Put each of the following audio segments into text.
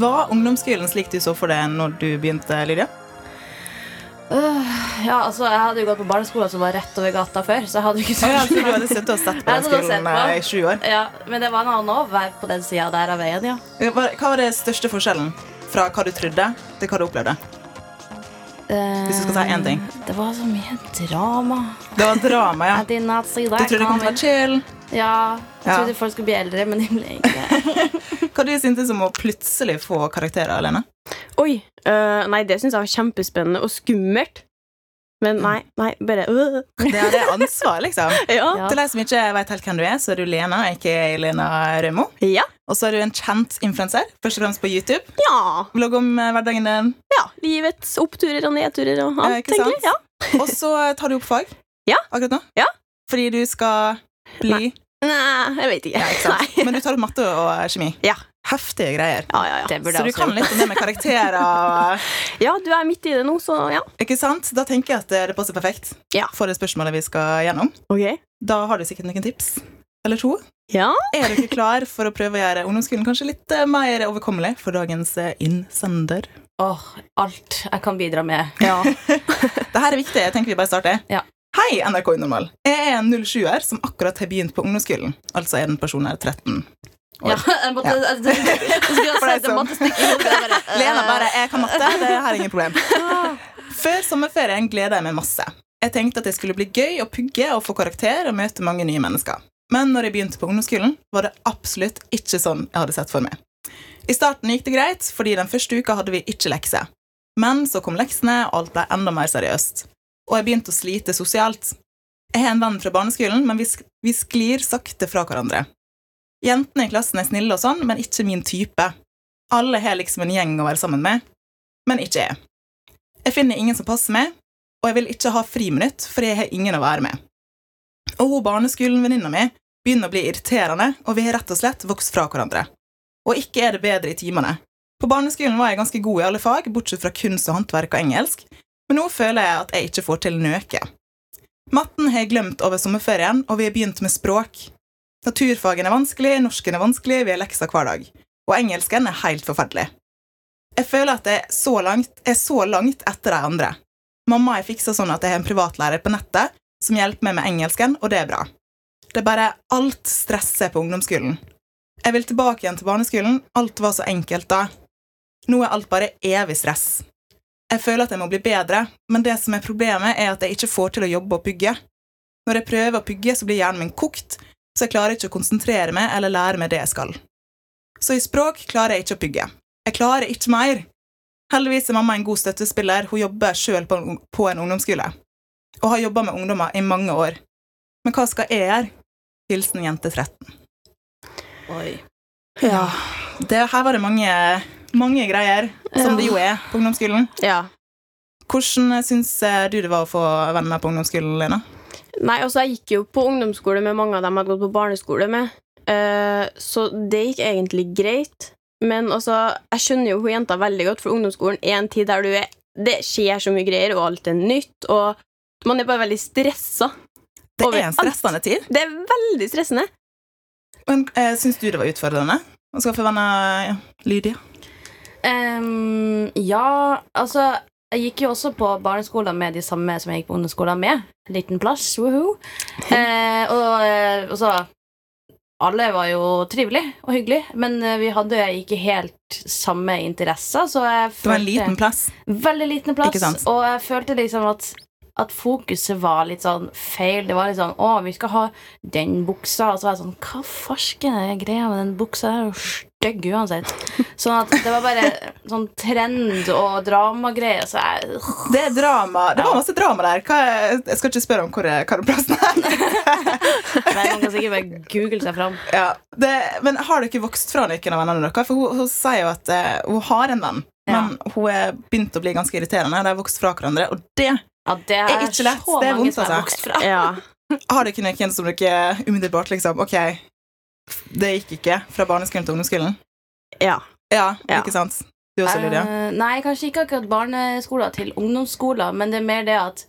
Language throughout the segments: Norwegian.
Var ungdomsskolen slik du så for deg når du begynte, Lydia? Ja, altså, Jeg hadde jo gått på barneskolen som var rett over gata før. Så jeg hadde jo ikke Ja, så så du hadde sett og sett på Jeg den hadde sett skolen eh, i sju år. Ja, Men det var annet å være på den sida der av veien, ja. Hva var den største forskjellen fra hva du trodde, til hva du opplevde? Hvis du skal si én ting. Eh, Det var så mye drama. Det var drama, ja. Du trodde det kom til å være chill. Ja, jeg Ja. trodde folk skulle bli eldre, men de ble ikke det. Hva du syntes om å plutselig få karakterer, Alene? Oi. Uh, nei, det syns jeg var kjempespennende og skummelt. Men nei, nei, bare øh. Det er det ansvar, liksom. Ja. Til deg som ikke vet helt hvem du er, så er du Lena, ikke Lena Rømo. Ja. Og så er du en kjent influenser, først og fremst på YouTube. ja. Vlogg om eh, hverdagen din. ja. Livets oppturer og nedturer og alt, eh, tenker jeg. Ja. Og så tar du opp fag Ja. akkurat nå. Ja. Fordi du skal bli Nei, jeg vet ikke. ja, ikke sant? Men du tar opp matte og kjemi. Ja. Heftige greier. Ja, ja, ja. Det burde Så du også kan gjort. litt om det med karakterer. ja, du er midt i det nå, så ja. Ikke sant? Da tenker jeg at det passer perfekt Ja. for det spørsmålet vi skal gjennom. Okay. Da har du sikkert noen tips. Eller to. Ja. Er dere klar for å prøve å gjøre ungdomsskolen kanskje litt eh, mer overkommelig for dagens eh, innsender? Åh, alt jeg kan bidra med. ja. Dette er viktig. Jeg tenker vi bare starter. Ja. Hei, NRK Unormal. Jeg er en 07-er som akkurat har begynt på ungdomsskolen. Altså er den personen her 13. Ja, jeg måtte, jeg, jeg, jeg Lena bare 'jeg kan matte'. Det har ingen problem. Før sommerferien gleda jeg meg masse. Jeg tenkte at det skulle bli gøy å pugge og få karakter og møte mange nye mennesker. Men når jeg begynte på ungdomsskolen, var det absolutt ikke sånn jeg hadde sett for meg. I starten gikk det greit, fordi den første uka hadde vi ikke lekser. Men så kom leksene, og alt ble enda mer seriøst. Og jeg begynte å slite sosialt. Jeg har en venn fra barneskolen, men vi, sklir sakte fra hverandre. Jentene i klassen er snille og sånn, men ikke min type. Alle har liksom en gjeng å være sammen med, men ikke jeg. Jeg finner ingen som passer meg, og jeg vil ikke ha friminutt, for jeg har ingen å være med. Og hun barneskolen-venninna mi begynner å bli irriterende, og vi har rett og slett vokst fra hverandre. Og ikke er det bedre i timene. På barneskolen var jeg ganske god i alle fag, bortsett fra kunst og håndverk og engelsk, men nå føler jeg at jeg ikke får til nøke. Matten har jeg glemt over sommerferien, og vi har begynt med språk. Naturfagen er vanskelig, norsken er vanskelig, vi har lekser hver dag. Og engelsken er helt forferdelig. Jeg føler at jeg så langt, er så langt etter de andre. Mamma har fiksa sånn at jeg har en privatlærer på nettet som hjelper meg med engelsken, og det er bra. Det er bare alt stresset på ungdomsskolen. Jeg vil tilbake igjen til barneskolen. Alt var så enkelt da. Nå er alt bare evig stress. Jeg føler at jeg må bli bedre, men det som er problemet, er at jeg ikke får til å jobbe og pugge. Når jeg prøver å pugge, så blir hjernen min kokt, så jeg klarer ikke å konsentrere meg eller lære meg det jeg skal. Så i språk klarer jeg ikke å pugge. Jeg klarer ikke mer. Heldigvis er mamma en god støttespiller. Hun jobber sjøl på, en- ungdomsskole. Og har jobba med ungdommer i mange år. Men hva skal jeg gjøre? Hilsen jente 13. Oi. Ja. Det, her var det mange, mange greier, som det jo er på ungdomsskolen. ja. Hvordan syns du det var å få venner på ungdomsskolen, Lena? Nei, altså, jeg gikk jo på ungdomsskole med mange av dem jeg hadde gått på barneskole med, eh, så det gikk egentlig greit. Men altså, jeg skjønner jo hun jenta veldig godt, for ungdomsskolen er en tid der du er Det skjer så mye greier, og alt er nytt, og man er bare veldig stressa. Det er en stressende tid. Det er veldig stressende. Men eh, Syns du det var utfordrende å skaffe venner, ja, Lydia? Ehm, ja, altså Jeg gikk jo også på barneskolen med de samme som jeg gikk på ungdomsskolen med. Liten plass, woohoo. Eh, og, eh, og så Alle var jo trivelige og hyggelige, men eh, vi hadde ikke helt samme interesser, så jeg Det var en liten plass. Veldig liten plass. Og jeg følte liksom at, at fokuset var litt sånn feil. Det var litt sånn Å, vi skal ha den buksa. Og så var jeg sånn Hva farsken er greia med den buksa? Er jo stygg uansett. Sånn at det var bare sånn trend og dramagreier. Så jeg Det er drama. Det var Ja. masse drama der. Hva er, jeg skal ikke spørre om hvor er, hvor er plassen er. Man kan sikkert bare google seg fram. Ja. Det, men har dere vokst fra noen av vennene deres? For hun, hun sier jo at uh, hun har en venn Ja. men hun er begynt å bli ganske irriterende. De har vokst fra hverandre, og det Ja, det er, er ikke lett. Det er vondt, altså. har dere noen som dere umiddelbart liksom Ok, det gikk ikke fra barneskolen til ungdomsskolen. ja. Ja, Ja. ikke sant? Du også, Lydia? Uh, nei, kanskje ikke akkurat barneskoler til ungdomsskoler, men det er mer det at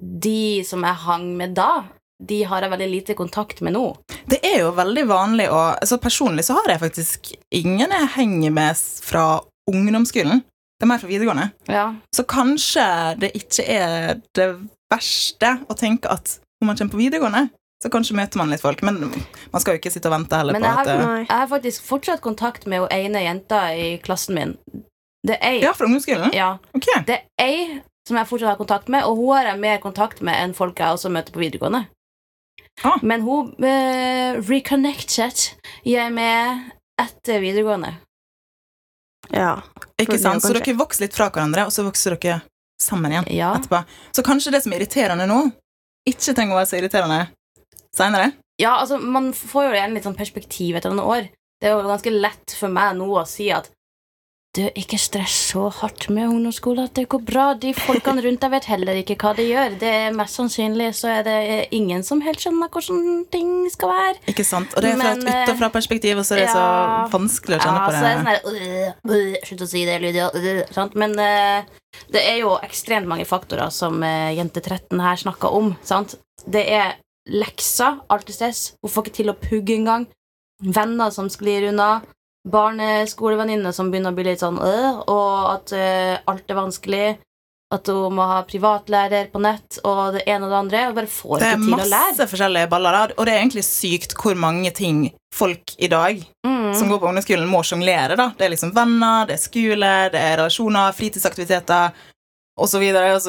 de som jeg hang med da, de har jeg veldig lite kontakt med nå. Det er jo veldig vanlig å altså Personlig så har jeg faktisk ingen jeg henger med fra ungdomsskolen. Det er mer fra videregående. Ja. Så kanskje det ikke er det verste å tenke at når man kommer på videregående, så kanskje møter man litt folk. Men man skal jo ikke sitte og vente heller Men på jeg har, at eh, jeg har faktisk fortsatt kontakt med hun ene jenta i klassen min. Det er ei, Ja, fra ungdomsskolen? ja, Ok. det er ei som jeg fortsatt har kontakt med, og hun har jeg mer kontakt med enn folk jeg også møter på videregående. Ah. Men hun uh, reconnected jeg med etter videregående. ja. Ikke sant? Så dere vokser litt fra hverandre, og så vokser dere sammen igjen Ja. etterpå. Så kanskje det som er irriterende nå, ikke trenger å være så irriterende seinere. Ja, altså, man får jo gjerne litt sånn perspektiv etter noen år. Det er jo ganske lett for meg nå å si at du, ikke stress så hardt med ungdomsskolen. det går bra. De folkene rundt deg vet heller ikke hva de gjør. Det er Mest sannsynlig så er det ingen som helt skjønner hvordan ting skal være. Ikke sant? Og det er fra Men, et eh, utenfra-perspektiv, og så er det ja. så vanskelig å kjenne Ja, på så er det sånn der, her øh, øh, Slutt å si det, Lydia. øh, sant? Men eh, det er jo ekstremt mange faktorer som eh, jente 13 her snakker om. Sant? Det er lekser, alltid stress. Hun får ikke til å pugge engang. Venner som sklir unna. Barneskolevenninner som begynner å bli litt sånn øh, og at øh, alt er vanskelig. At hun må ha privatlærer på nett og det ene og det andre. Og bare får Det er ikke til å lære. masse forskjellige baller der, og det er egentlig sykt hvor mange ting folk i dag Mm. som går på ungdomsskolen, må sjonglere. Det er liksom venner, det er skole, det er relasjoner, fritidsaktiviteter osv.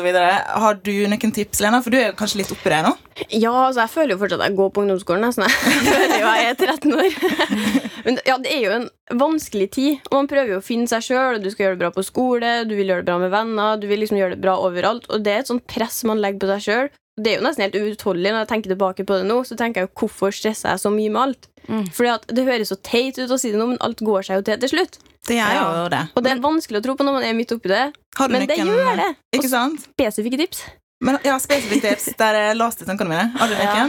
videre. Har du noen tips, Lena? For du er jo kanskje litt oppi det nå? Ja, altså, jeg føler jo fortsatt at jeg går på ungdomsskolen. Nesten. Jeg føler jo jeg er 13 år. Men ja, det er jo en vanskelig tid, og man prøver jo å finne seg sjøl. Du skal gjøre det bra på skole, du vil gjøre det bra med venner, du vil liksom gjøre det bra overalt. Og det er et sånt press man legger på seg sjøl. Det er jo nesten helt uutholdelig når jeg tenker tilbake på det nå. Så tenker jeg jo, hvorfor stresser jeg så mye med alt? Mm. Fordi at Det høres så teit ut å si det nå, men alt går seg jo til til slutt. Det er jo det. Og det er vanskelig å tro på når man er midt oppi det, Har du men det noen- gjør det. Ikke sant? Spesifikke tips. Men ja, spesifikke tips. Der er låste tankene mine. Har du Ja.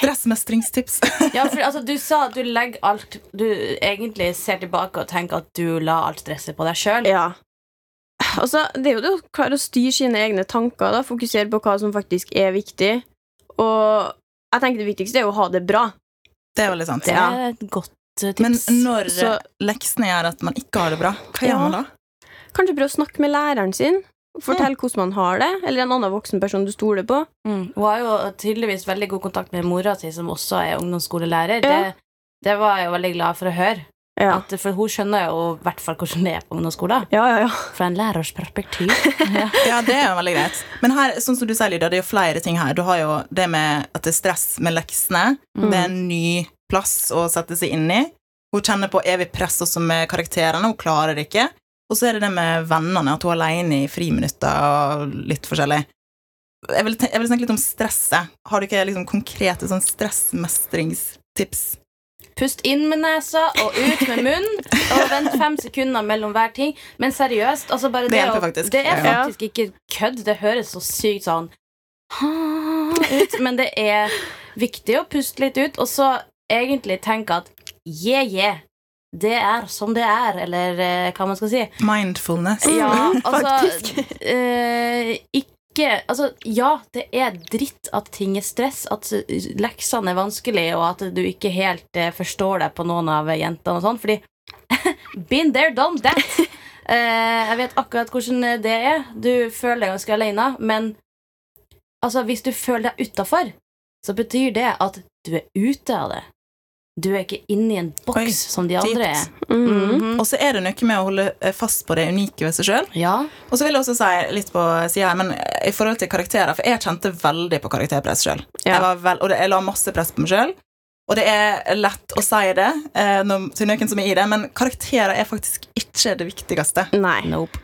Stressmestringstips. Ja, for altså, Du sa at du legger alt Du egentlig ser tilbake og tenker at du la alt stresset på deg sjøl. Ja. Altså, det er jo det å klare å styre sine egne tanker, da, fokusere på hva som faktisk er viktig. Og jeg tenker det viktigste er å ha det bra. Det er veldig sant. Det er et godt eh, tips. Men når Så- leksene gjør at man ikke har det bra, hva Ja. gjør man da? Kanskje prøve å snakke med læreren sin. Fortell hvordan man har det, eller en annen voksen person du stoler på. mm. Hun har jo tydeligvis veldig god kontakt med mora si, som også er ungdomsskolelærer. Ja. Det, det var jeg jo veldig glad for å høre. Ja, At, for hun skjønner jo i hvert fall hvordan det er på ungdomsskolen. ja, ja. ja. Fra en lærers perspektiv. ja. Det er jo veldig greit. Men her, sånn som du sier, Lydia, det er jo flere ting her. Du har jo det med at det er stress med leksene. Mm. Det er en ny plass å sette seg inn i. Hun kjenner på evig press også med karakterene. Hun klarer det ikke. Og så er det det med vennene, at hun er alene i friminutter og litt forskjellig. Jeg vil, jeg vil snakke litt om stresset. Har du ikke liksom konkrete sånn stressmestringstips? Pust inn med nesa og ut med munnen, og vent fem sekunder mellom hver ting. Men seriøst, altså bare Det det, å- faktisk. Det er faktisk ikke kødd. Det høres så sykt sånn ut, men det er viktig å puste litt ut, og så egentlig tenke at yeah, yeah. Det er som det er, eller eh, hva man skal si. Mindfulness. Ja, altså eh, Ikke Altså, ja, det er dritt at ting er stress, at leksene er vanskelig, og at du ikke helt eh, forstår deg på noen av jentene og sånn, fordi Been there, done that. Eh, jeg vet akkurat hvordan det er. Du føler deg ganske alene, men altså, hvis du føler deg utafor, så betyr det at du er ute av det. Du er ikke inni en boks Oi, som de andre er. Mm. Mhm. Og så er det noe med å holde fast på det unike ved seg sjøl. Ja. Og så vil jeg også si litt på siden her, men i forhold til karakterer, for jeg kjente veldig på karakterpress sjøl. Ja. Og det- jeg la masse press på meg sjøl. Og det er lett å si det eh, når, til noen som er i det, men karakterer er faktisk ikke det viktigste. Nei. Nope.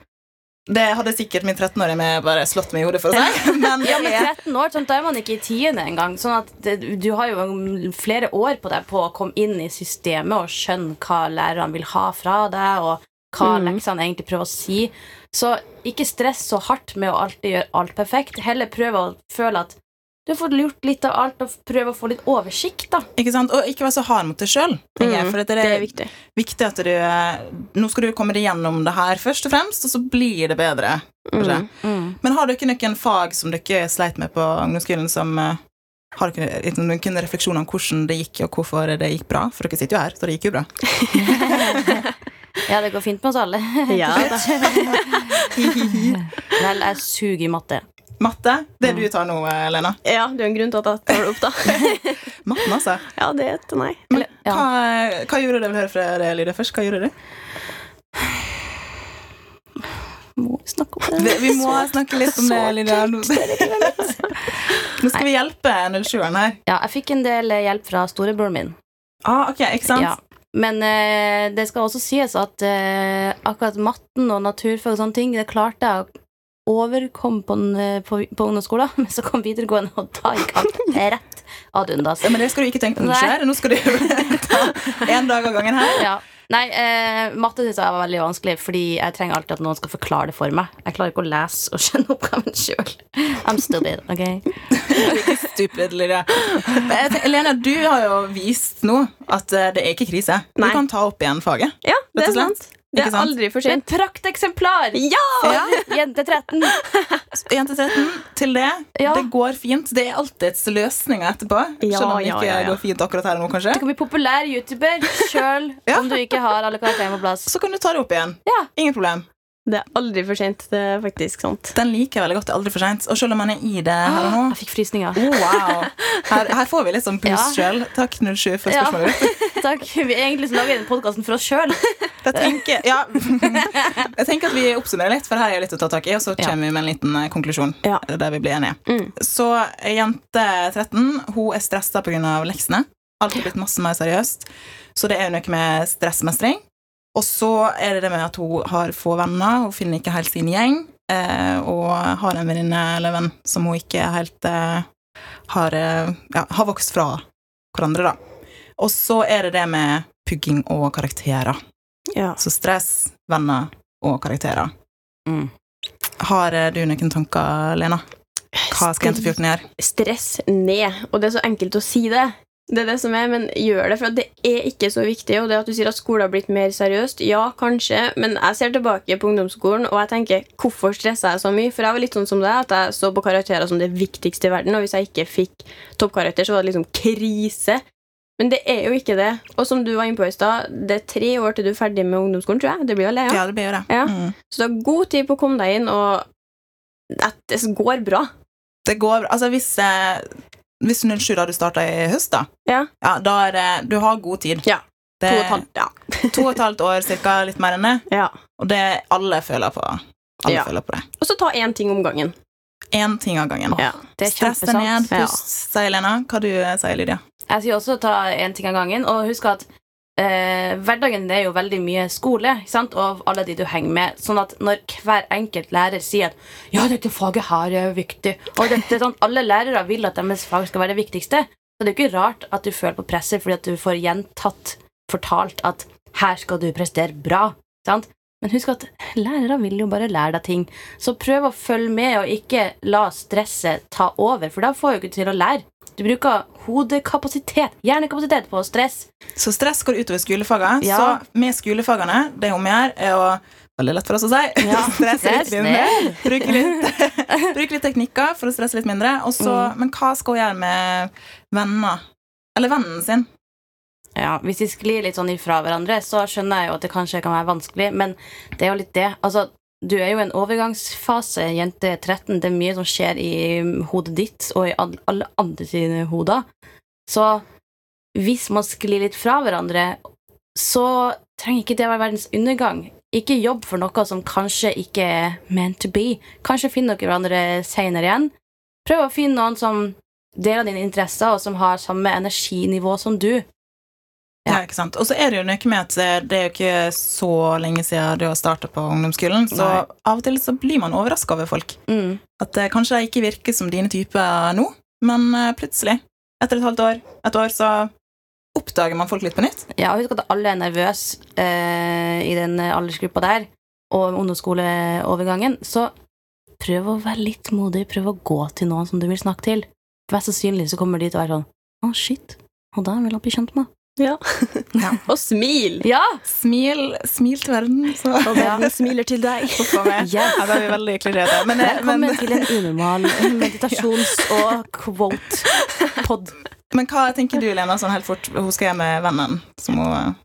Det hadde sikkert min 13-åring med bare slått meg i hodet for å si. Men Ja, men er 13 år, sånn, da er man ikke i tiende engang. Sånn at det, du har jo flere år på deg på å komme inn i systemet og skjønne hva lærerne vil ha fra deg, og hva Mm. leksene egentlig prøver å si. Så ikke stress så hardt med å alltid gjøre alt perfekt. Heller prøve å føle at du har fått gjort litt av alt, og prøve å få litt oversikt, da. Ikke sant? Og ikke være så hard mot deg sjøl. Mm, For det Det er viktig. viktig at du eh, Nå skal du komme deg gjennom det her først og fremst, og så blir det bedre. Mm, Mm. Men har dere noen fag som dere sleit med på ungdomsskolen, som eh, har dere noen refleksjoner om hvordan det gikk, og hvorfor det gikk bra? For dere sitter jo her, så det gikk jo bra. Ja, det går fint med oss alle. Ja da. Vel, jeg suger i matte. Matte, det du tar nå, Lena. Ja, det er en grunn til at jeg tar det opp, da. Matten, altså. Ja, det er til meg. Eller, ja. hva, hva gjorde du? Jeg vil høre fra deg, Lydia, først. Hva gjorde du? Må vi snakke om det? Det, vi må snakke litt om det, Lydia. Nå, skal vi hjelpe 07-eren her. Ja, jeg fikk en del hjelp fra storebroren min. Ah, ok, ikke sant? Ja. Men eh, det skal også sies at eh, akkurat matten og naturfag og sånne ting, det klarte jeg å overkomme på, den, eh, på, på ungdomsskolen, men så kom videregående, og da gikk alt rett ad undas. Ja, men det skal du ikke tenke på det skjer. Nå skal du ta én dag av gangen her. Ja. Nei, eh, matte synes jeg var veldig vanskelig, fordi jeg trenger alltid at noen skal forklare det for meg. Jeg klarer ikke å lese og skjønne oppgaven sjøl. I'm stupid, ok? Stupid, Lydia. Men jeg tenker, Lena, du har jo vist nå at eh, det er ikke krise. Du Nei. kan ta opp igjen faget. Ja, det er sant. Det er aldri for sent. et prakteksemplar! Ja! Ja. Jente 13. Jente 13, til det. Ja. Det går fint. Det er alltids løsninger etterpå. Ja, Selv om det ikke går fint akkurat her nå, kanskje. Du kan bli populær YouTuber sjøl om du ikke har alle karakterene på plass. Så kan du ta det opp igjen. Ja. Ingen problem. Det er aldri for sent. Det er faktisk sant. Den liker jeg veldig godt. Det er aldri for sent. Og selv om man er i det her og nå Jeg fikk frysninger. oh, wow. her, her får vi litt sånn boost Ja. sjøl. Takk 07 for Ja. spørsmålet. Takk. Vi egentlig så lager den podkasten for oss sjøl. Ja. jeg tenker at vi oppsummerer litt, for her er litt å ta tak i, og så Ja. kommer vi med en liten eh, konklusjon. Ja. Der vi blir enige. Mm. Så jente 13 hun er stressa pga. leksene. Alt er blitt masse mer seriøst. Så det er noe med stressmestring. Og så er det det med at hun har få venner, hun finner ikke helt sin gjeng. Eh, og har en venninne eller venn som hun ikke helt eh, har, eh, ja, har vokst fra hverandre, da. Og så er det det med pugging og karakterer. Ja. Så stress, venner og karakterer. Mm. Har eh, du noen tanker, Lena? Hva skal jente 14 gjøre? Stress ned. Og det er så enkelt å si det. Det er det som er, men gjør det, for det er ikke så viktig. Og det at du sier at skolen har blitt mer seriøst, ja, kanskje, men jeg ser tilbake på ungdomsskolen, og jeg tenker, hvorfor stressa jeg så mye? For jeg var litt sånn som deg, at jeg så på karakterer som det viktigste i verden, og hvis jeg ikke fikk toppkarakter, så var det liksom krise. Men det er jo ikke det. Og som du var inne på i stad, det er tre år til du er ferdig med ungdomsskolen, tror jeg. Det blir vel det, ja. Ja, det blir jo det. Ja. Mm. Så du har god tid på å komme deg inn, og at det går bra. Det går bra. Altså, hvis, eh, hvis 07 hadde starta i høst, da, Ja. da er det Du har god tid. Ja. Det, To og halvt, ja. to og et halvt år, cirka, litt mer enn det. ja. Og det alle føler på. Alle Ja. føler på det. Og så ta én ting om gangen. Én ting av gangen. Ja. Det er Stress deg ned. Ja. pust, sier Lena. Hva du eh, sier Lydia? Jeg sier også ta én ting av gangen, og husk at eh, hverdagen er jo veldig mye skole, og alle de du henger med. Sånn at når hver enkelt lærer sier at 'ja, dette faget her er viktig', og dette, sånn, alle lærere vil at deres fag skal være det viktigste, så det er jo ikke rart at du føler på presset fordi at du får gjentatt fortalt at 'her skal du prestere bra'. Sant? Men husk at lærere vil jo bare lære deg ting. Så prøv å følge med, og ikke la stresset ta over, for da får du ikke til å lære. Du bruker hodekapasitet, hjernekapasitet på stress. Så stress går utover skolefagene. Ja. Så med skolefagene, det hun gjør, er å Veldig lett for oss å si. Ja, stresse litt mindre. Bruke litt, bruk litt teknikker for å stresse litt mindre. Også, Mm. Men hva skal hun gjøre med venner? Eller vennen sin? Ja, Hvis de sklir litt sånn ifra hverandre, så skjønner jeg jo at det kanskje kan være vanskelig, men det er jo litt det. Altså, du er jo i en overgangsfase, jente 13. Det er mye som skjer i hodet ditt og i alle andre sine hoder. Så hvis man sklir litt fra hverandre, så trenger ikke det å være verdens undergang. Ikke jobb for noe som kanskje ikke er meant to be. Kanskje finner dere hverandre senere igjen. Prøv å finne noen som deler dine interesser, og som har samme energinivå som du. Ja. ikke sant? Og så er det jo noe med at det er jo ikke så lenge siden du har starta på ungdomsskolen, så Nei. av og til så blir man overraska over folk. Mm. At det kanskje ikke virker som dine typer nå, men eh, plutselig, etter et halvt år, et år, så oppdager man folk litt på nytt. Ja, husk at alle er nervøse eh, i den aldersgruppa der, og ungdomsskoleovergangen. Så prøv å være litt modig. Prøv å gå til noen som du vil snakke til. Mest sannsynlig så kommer de til å være sånn Å, shit. Og da vil han bli kjent med. Ja. Ja. Og smil! Ja! Smil, smil til verden, så Og verden smiler til deg. Ja, da er vi veldig klarerte. Men, eh, Velkommen men, til en unormal meditasjons- og quote-pod. men hva tenker du, Lena, sånn helt fort? Hun skal hjem med vennen. Som hun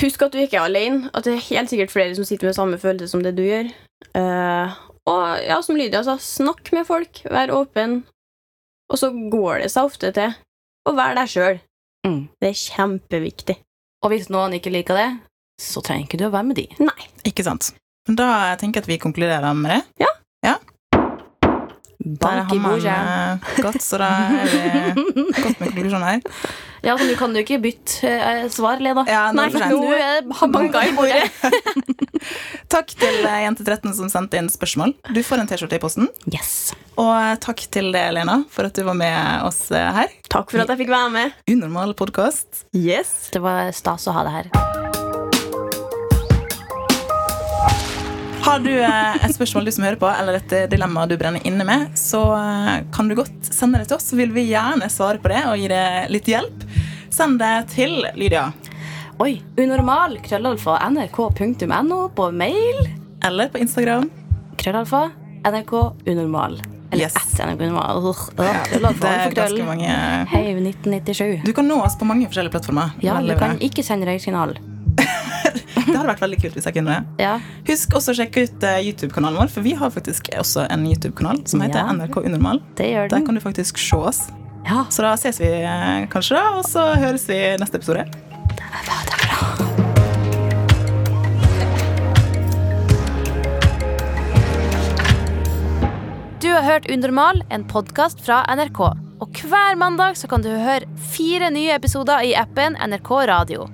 Husk at du ikke er alene. At det er helt sikkert flere som sitter med samme følelse som det du gjør. Uh, og ja, som Lydia sa, snakk med folk. Vær åpen. Og så går det seg ofte til å være deg sjøl. Mm. Det er kjempeviktig. Og hvis noen ikke liker det, så trenger ikke du å være med de. Nei. Ikke sant. Men da tenker jeg at vi konkluderer med det. Er Bank i bordet. hammeren eh, gått, så da er vi godt med konklusjonen her. Ja, så nå kan du ikke bytte uh, svar, Lena. Ja, nå er det nå er det banka i bordet. Takk til eh, Jente13 som sendte inn spørsmål. Du får en T-skjorte i posten. Yes. Og eh, takk til deg, Lena, for at du var med oss eh, her. Takk for at jeg fikk være med. Unormal podkast. Yes. Det var stas å ha det her. Har du eh, et spørsmål du som hører på, eller et eh, dilemma du brenner inne med, så eh, kan du godt sende det til oss, så vil vi gjerne svare på det og gi deg litt hjelp. Send det til Lydia. Oi. Unormal. Krøllalfa. nrk.no på mail. Eller på Instagram. Krøllalfa. NRK unormal. Eller Yes. at NRK unormal. Uh, Ja, det er ganske mange Hei, 1997. Du kan nå oss på mange forskjellige plattformer. Ja, du kan ikke sende røyksignal. Det hadde vært veldig kult hvis jeg kunne det. Ja. Husk også å sjekke ut eh, YouTube-kanalen vår, for vi har faktisk også en YouTube-kanal som heter Ja. NRK Unormal. Det Der kan du faktisk se oss. Ja. Så da ses vi eh, kanskje, da, og så høres vi i neste episode. Du har hørt Unormal, en podkast fra NRK. Og hver mandag så kan du høre fire nye episoder i appen NRK Radio.